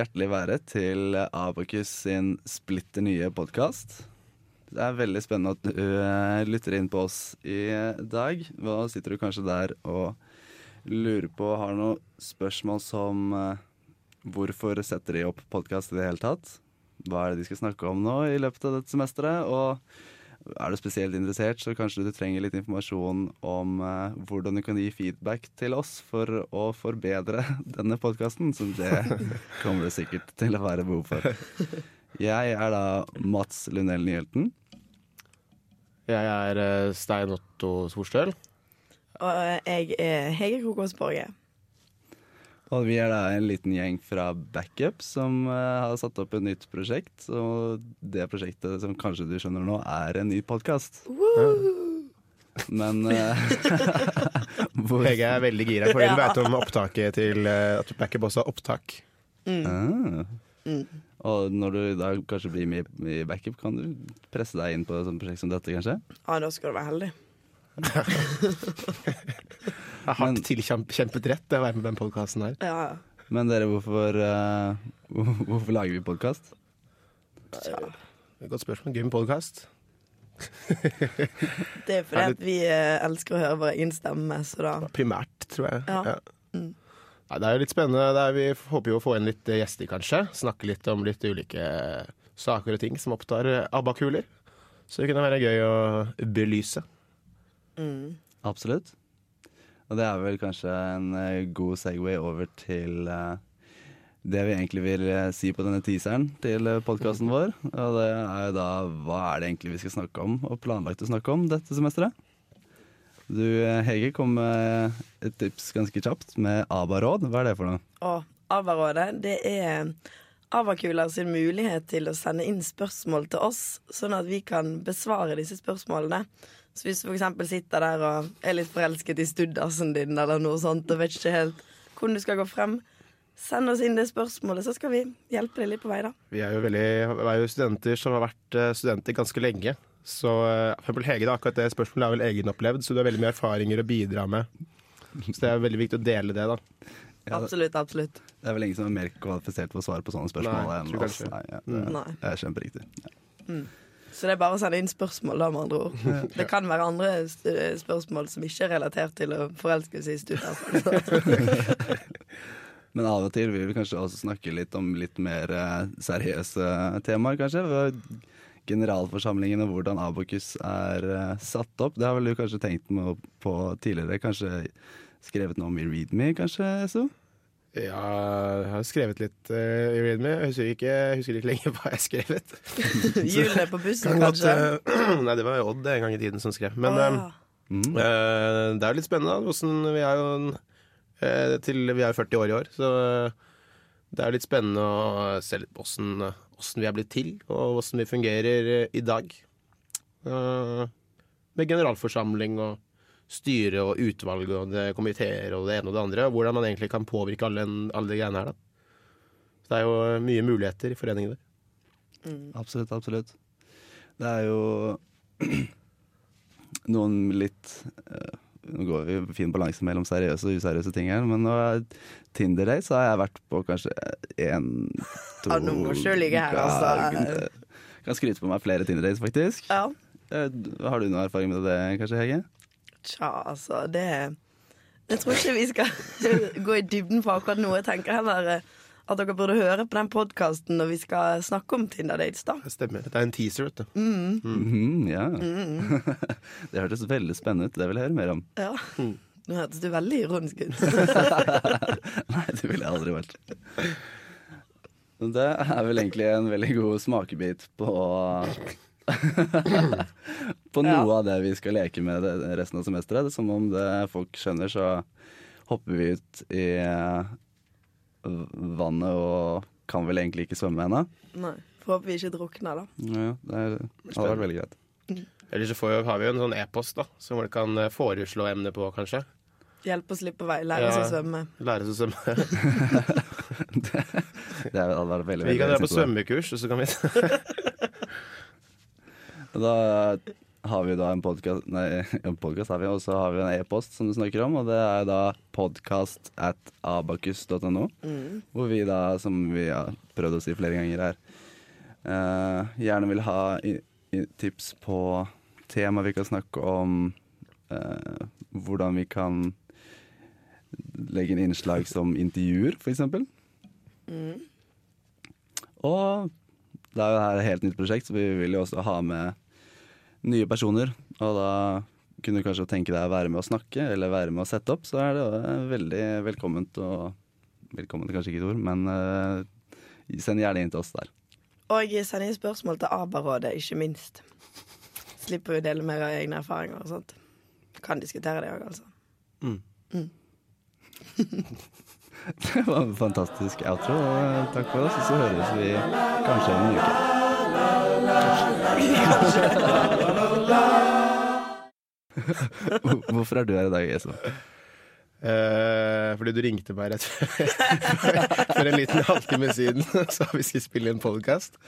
hjertelig være til Abakus sin splitter nye podkast. Det er veldig spennende at du eh, lytter inn på oss i dag. Hva sitter du kanskje der og lurer på? Har noen spørsmål som eh, hvorfor setter de opp podkast i det hele tatt? Hva er det de skal snakke om nå i løpet av dette semesteret? Og er du spesielt interessert, så kanskje du trenger litt informasjon om eh, hvordan du kan gi feedback til oss for å forbedre denne podkasten. Så det kommer det sikkert til å være behov for. Jeg er da Mats Lundell Nyhelten. Jeg er eh, Stein Otto Sorstøl. Og jeg er Hege Krokås Borge. Og vi er da en liten gjeng fra Backup som uh, har satt opp et nytt prosjekt. Og det prosjektet som kanskje du skjønner nå, er en ny podkast. Men uh, hvor, Hege er veldig gira, for Ja. vet om opptaket til uh, at backup også har opptak. Ah. Og når du da kanskje blir med i backup, kan du presse deg inn på et sånt prosjekt som dette, kanskje? Ja, da skal du være heldig. Jeg har hardt tilkjempet rett til å være med på den podkasten her. Ja, ja. Men dere, hvorfor, uh, hvorfor lager vi podkast? Ja. Godt spørsmål. Gøy med podkast. Det er fordi at vi eh, elsker å høre vår egen stemme, så da Primært, tror jeg. Ja. Mm. Nei, det er jo litt spennende. Det er, vi håper jo å få inn litt eh, gjester, kanskje. Snakke litt om litt ulike saker og ting som opptar ABBA-kuler. Så det kunne være gøy å belyse. Mm. Absolutt. Og det er vel kanskje en eh, god segway over til eh, det vi egentlig vil eh, si på denne teaseren til podkasten vår. Og det er jo da hva er det egentlig vi skal snakke om, og planlagt å snakke om dette semesteret. Du Hege kom med et tips ganske kjapt med ABBA-råd. Hva er det for noe? Å, ABBA-rådet, det er ABBA-kuler sin mulighet til å sende inn spørsmål til oss, sånn at vi kan besvare disse spørsmålene. Så hvis du f.eks. sitter der og er litt forelsket i studdasen din, eller noe sånt, og vet ikke helt hvordan du skal gå frem, send oss inn det spørsmålet, så skal vi hjelpe deg litt på vei, da. Vi er jo, veldig, vi er jo studenter som har vært eh, studenter ganske lenge. Så eh, for eksempel Hege, da, akkurat det spørsmålet er vel egenopplevd, så du har veldig mye erfaringer å bidra med. Så det er veldig viktig å dele det, da. Ja, det, Absolutt, absolutt. det er vel ingen som er mer kvalifisert for å svare på sånne spørsmål Nei, enn oss. Nei, ja, det, Nei. det er kjemperiktig. Ja. Så det er bare å sende inn spørsmål, da, med andre ord. Det kan være andre spørsmål som ikke er relatert til å forelske seg i studdasen. Men av og til vil vi kanskje også snakke litt om litt mer eh, seriøse temaer, kanskje. Generalforsamlingen og hvordan Abokus er eh, satt opp. Det har vel du kanskje tenkt på tidligere? Kanskje skrevet noe om i Readme, kanskje, Eso? Ja, jeg har skrevet litt eh, i Readme. Jeg husker ikke, jeg husker ikke lenger hva jeg har skrevet. Hjulene på bussen, Kan kanskje. eh, nei, det var Odd en gang i tiden som skrev. Men eh, ja. Mm. Eh, det er jo litt spennende. Hvordan vi er jo uh, til vi er 40 år i år, så uh, det er jo litt spennende å se litt på eh, vi er blitt til, og hvordan vi fungerer i dag. Eh, med generalforsamling og styre og utvalg og komiteer og det ene og det andre. Hvordan man egentlig kan påvirke alle, alle de greiene her. da. Så det er jo mye muligheter i foreningen der. Absolutt, absolutt. Det er jo noen litt eh, Nå går vi i fin balanse mellom seriøse og useriøse ting her, men nå er Tinder så har jeg vært på kanskje én, to Ja, nå må du ligge her, altså. Kan skryte på meg flere Tinder Days, faktisk. ja. Eh, Har du noe erfaring med det, kanskje, Hege? Tja, altså, det Jeg tror ikke vi skal gå i dybden på akkurat nå. Jeg tenker heller eh, at dere burde høre på den podkasten når vi skal snakke om Tinder dates, da. Det stemmer. Det er en teaser, vet du. Mhm, ja. det hørtes veldig spennende ut. Det vil jeg høre mer om. Ja. Nå hørtes du veldig ironisk ut. Nei, det ville jeg aldri vært. Det er vel egentlig en veldig god smakebit på På noe Ja. av det vi skal leke med resten av semesteret. Det er Som om det folk skjønner, så hopper vi ut i eh, vannet og kan vel egentlig ikke svømme ennå. Nei. Får håpe vi ikke drukner, da. Ja, det er- det hadde vært veldig greit. Eller så får, har vi jo en sånn e-post da som folk kan eh, foreslå emne på, kanskje. Hjelp oss litt på vei. Lære oss Ja. å svømme. Lære oss å svømme. Det hadde vært veldig, Vi kan dra på svømmekurs, og så kan vi Da har vi da en podkast Nei, en podkast har vi, og så har vi en e-post som du snakker om, og det er da podcast at abakus.no. Hvor vi da, som vi har prøvd å si flere ganger her, uh, gjerne vil ha i, i tips på tema vi kan snakke om, uh, hvordan vi kan legge inn innslag som intervjuer, for eksempel. Og det er jo her et helt nytt prosjekt, så vi vil jo også ha med nye personer. Og da kunne du kanskje tenke deg å være med å snakke, eller være med å sette opp, så er det jo veldig velkomment og Velkomment er kanskje ikke et ord, men uh, send gjerne inn til oss der. Og send inn spørsmål til ABA-rådet, ikke minst. Slipper jo å dele mer av egne erfaringer og sånt. Kan diskutere det òg, altså. Det var en fantastisk outro. og Takk for oss, og så høres vi kanskje om en uke. Hvorfor er du her i dag, Eso? Eh, fordi du ringte meg rett for en liten halvtime siden, så vi skulle spille en podkast.